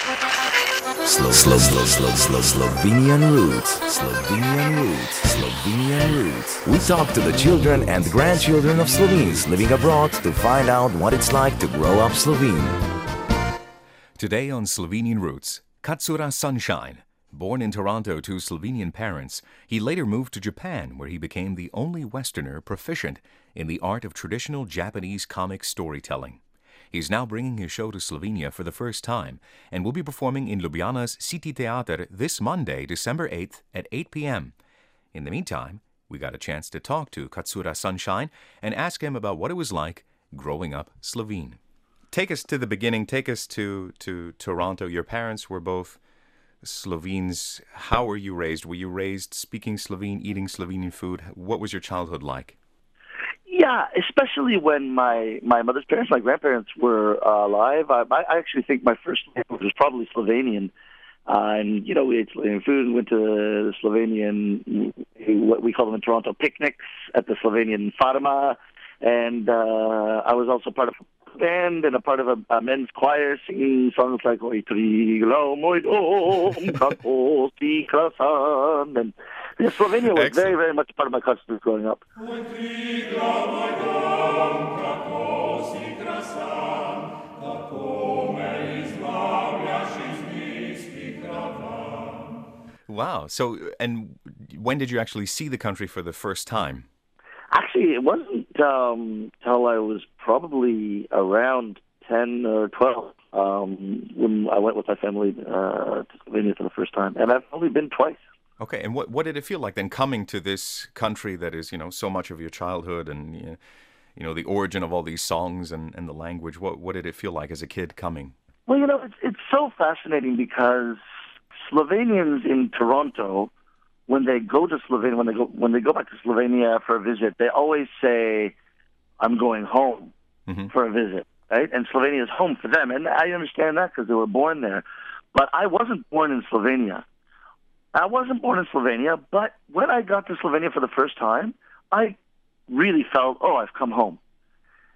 Slow, slow, slow, slow, slow, Slovenian roots. Slovenian roots. Slovenian roots. We talk to the children and grandchildren of Slovenes living abroad to find out what it's like to grow up Slovene. Today on Slovenian Roots, Katsura Sunshine. Born in Toronto to Slovenian parents, he later moved to Japan, where he became the only Westerner proficient in the art of traditional Japanese comic storytelling. He's now bringing his show to Slovenia for the first time and will be performing in Ljubljana's City Theater this Monday, December 8th at 8 p.m. In the meantime, we got a chance to talk to Katsura Sunshine and ask him about what it was like growing up Slovene. Take us to the beginning. Take us to, to Toronto. Your parents were both Slovenes. How were you raised? Were you raised speaking Slovene, eating Slovenian food? What was your childhood like? Yeah, especially when my my mother's parents, my grandparents were uh, alive. I, I actually think my first language was probably Slovenian. Uh, and you know, we ate Slovenian food and went to the Slovenian, what we call them in Toronto, picnics at the Slovenian Farma. And uh, I was also part of a band and a part of a, a men's choir singing songs like Oj triglav moj dom, kako si krasan. And yeah, Slovenia was Excellent. very, very much part of my customs growing up. Wow. So, and when did you actually see the country for the first time? Actually, it wasn't um, till I was probably around 10 or 12 um, when I went with my family uh, to Slovenia for the first time. And I've only been twice. Okay, and what what did it feel like then coming to this country that is you know so much of your childhood and you know, the origin of all these songs and, and the language? What what did it feel like as a kid coming? Well, you know, it's, it's so fascinating because Slovenians in Toronto, when they go to Slovenia, when they go when they go back to Slovenia for a visit, they always say, "I'm going home Mhm. for a visit." Right, and Slovenia is home for them, and I understand that because they were born there. But I wasn't born in Slovenia. I wasn't born in Slovenia, but when I got to Slovenia for the first time, I really felt, "Oh, I've come home."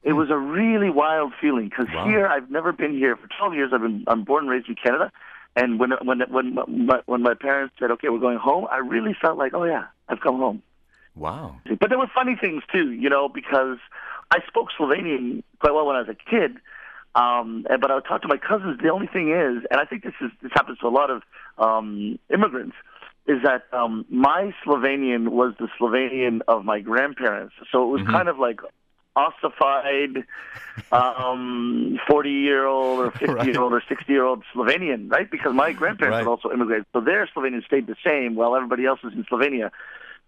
It hmm. was a really wild feeling because Wow. here I've never been here for 12 years. I've been I'm born and raised in Canada, and when when when my, when my parents said, "Okay, we're going home," I really felt like, "Oh yeah, I've come home." Wow. But there were funny things too, you know, because I spoke Slovenian quite well when I was a kid. Um, but I would talk to my cousins. The only thing is, and I think this is this happens to a lot of um, immigrants, is that um, my Slovenian was the Slovenian of my grandparents. So it was kind of like ossified um 40 year old or 50 year old or 60 year old Slovenian, right? Because my grandparents Right. had also immigrated. So their Slovenian stayed the same while everybody else's in Slovenia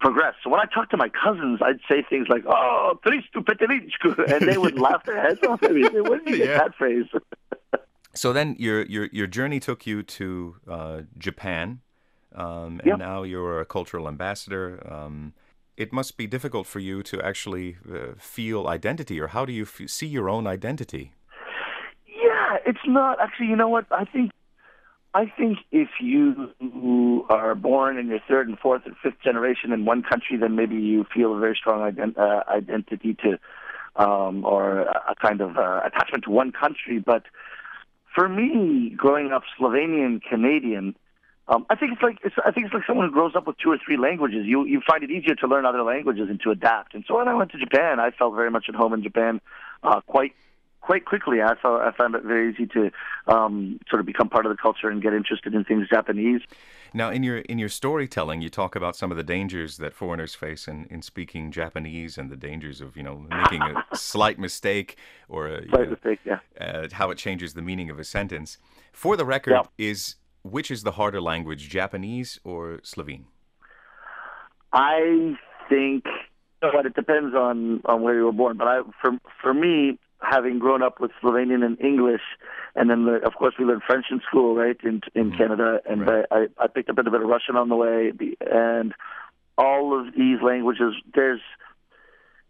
progressed. So when I talked to my cousins, I'd say things like, oh, tristu peteričku, and they would laugh their heads off at me. They said, Where did you get Yeah. that phrase? So then your your your journey took you to uh, Japan, um, and Yeah. now you're a cultural ambassador. Um, it must be difficult for you to actually uh, feel identity, or how do you f- see your own identity? Yeah, it's not actually. You know what? I think, I think if you are born in your third and fourth and fifth generation in one country, then maybe you feel a very strong ident- uh, identity to, um, or a kind of uh, attachment to one country. But for me, growing up Slovenian Canadian, um, I think it's like it's, I think it's like someone who grows up with two or three languages. You you find it easier to learn other languages and to adapt. And so when I went to Japan, I felt very much at home in Japan, uh, quite quite quickly. I found I found it very easy to um, sort of become part of the culture and get interested in things Japanese. Now, in your in your storytelling, you talk about some of the dangers that foreigners face in, in speaking Japanese, and the dangers of you know making a slight mistake or a, Slight know, mistake, yeah. uh, how it changes the meaning of a sentence. For the record, Yeah. is which is the harder language, Japanese or Slovene? I think, what, it depends on on where you were born. But I, for for me, having grown up with Slovenian and English, and then the, of course we learned French in school, right, in in mm-hmm. Canada, and Right. I, I I picked up a bit of Russian on the way, and all of these languages, there's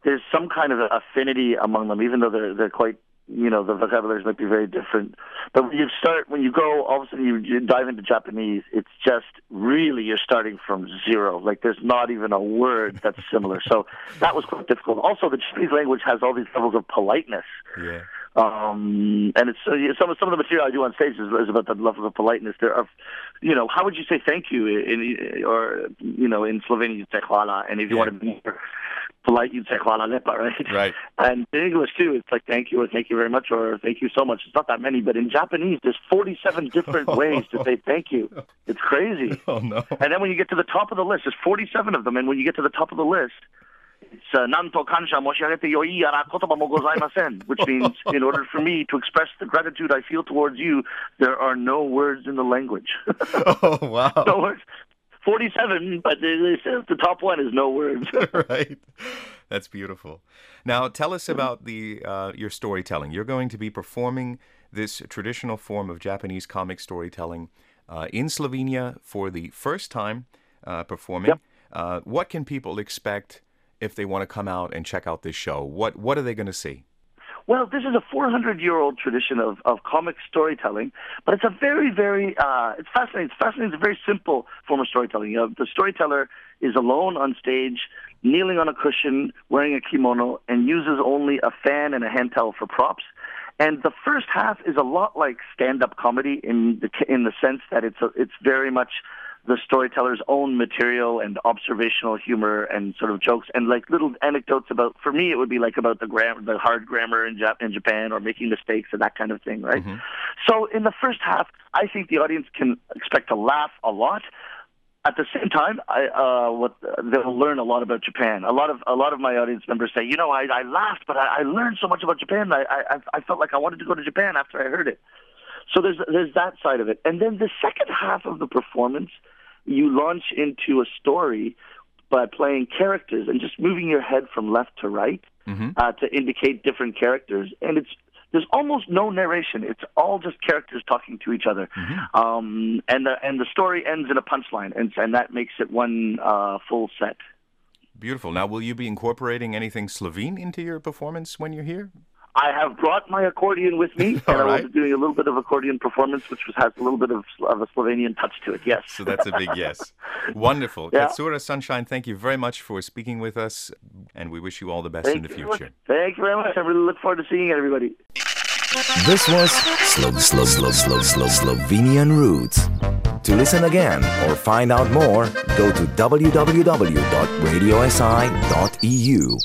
there's some kind of affinity among them, even though they're they're quite you know the vocabularies might be very different. But when you start, when you go, all of a sudden you, you dive into Japanese, it's just really you're starting from zero. Like there's not even a word that's similar. So that was quite difficult. Also, the Japanese language has all these levels of politeness. Yeah. Um, and it's uh, some of some of the material I do on stage is, is about the level of politeness. There are, you know, how would you say thank you in, or you know in Slovenian you say hvala, and if you Yeah. want to be more polite you'd say hvala lepa, right? Right. And in English too, it's like thank you or thank you very much or thank you so much. It's not that many, but in Japanese there's 47 different ways to say thank you. It's crazy. Oh no. And then when you get to the top of the list, there's 47 of them, and when you get to the top of the list, it's uh, nanto kansha moshiagete yoi ara kotoba mo gozaimasen, which means in order for me to express the gratitude I feel towards you, there are no words in the language. Oh wow. no words. 47, but they they say the top one is no words. right. That's beautiful. Now, tell us about the uh, your storytelling. You're going to be performing this traditional form of Japanese comic storytelling uh, in Slovenia for the first time uh, performing. Yep. Uh, what can people expect if they want to come out and check out this show? What What are they going to see? Well, this is a 400 year old tradition of, of comic storytelling, but it's a very, very, uh, it's fascinating. It's fascinating. It's a very simple form of storytelling. You know, the storyteller is alone on stage, kneeling on a cushion, wearing a kimono, and uses only a fan and a hand towel for props. And the first half is a lot like stand-up comedy in the in the sense that it's a, it's very much the storyteller's own material and observational humor and sort of jokes and like little anecdotes about for me it would be like about the grammar the hard grammar in, Jap- in Japan or making mistakes and that kind of thing right so in the first half I think the audience can expect to laugh a lot at the same time, I, uh, what they'll learn a lot about Japan. A lot of a lot of my audience members say, you know, I, I laughed, but I, I learned so much about Japan. I, I I felt like I wanted to go to Japan after I heard it. So there's there's that side of it, and then the second half of the performance, you launch into a story by playing characters and just moving your head from left to right uh, to indicate different characters, and it's there's almost no narration. It's all just characters talking to each other, um, and the and the story ends in a punchline, and and that makes it one uh, full set. Beautiful. Now, will you be incorporating anything Slovene into your performance when you're here? I have brought my accordion with me, and All I will be doing a little bit of accordion performance, which has a little bit of, of a Slovenian touch to it. Yes. So that's a big yes. Wonderful. Yeah. Katsura Sunshine, thank you very much for speaking with us, and we wish you all the best in the you much. future. Thank you very much. I really look forward to seeing everybody. This was Slo- Slo- Slo- Slo- Slo- Slovenian Roots. To listen again or find out more, go to www.radiosi.eu.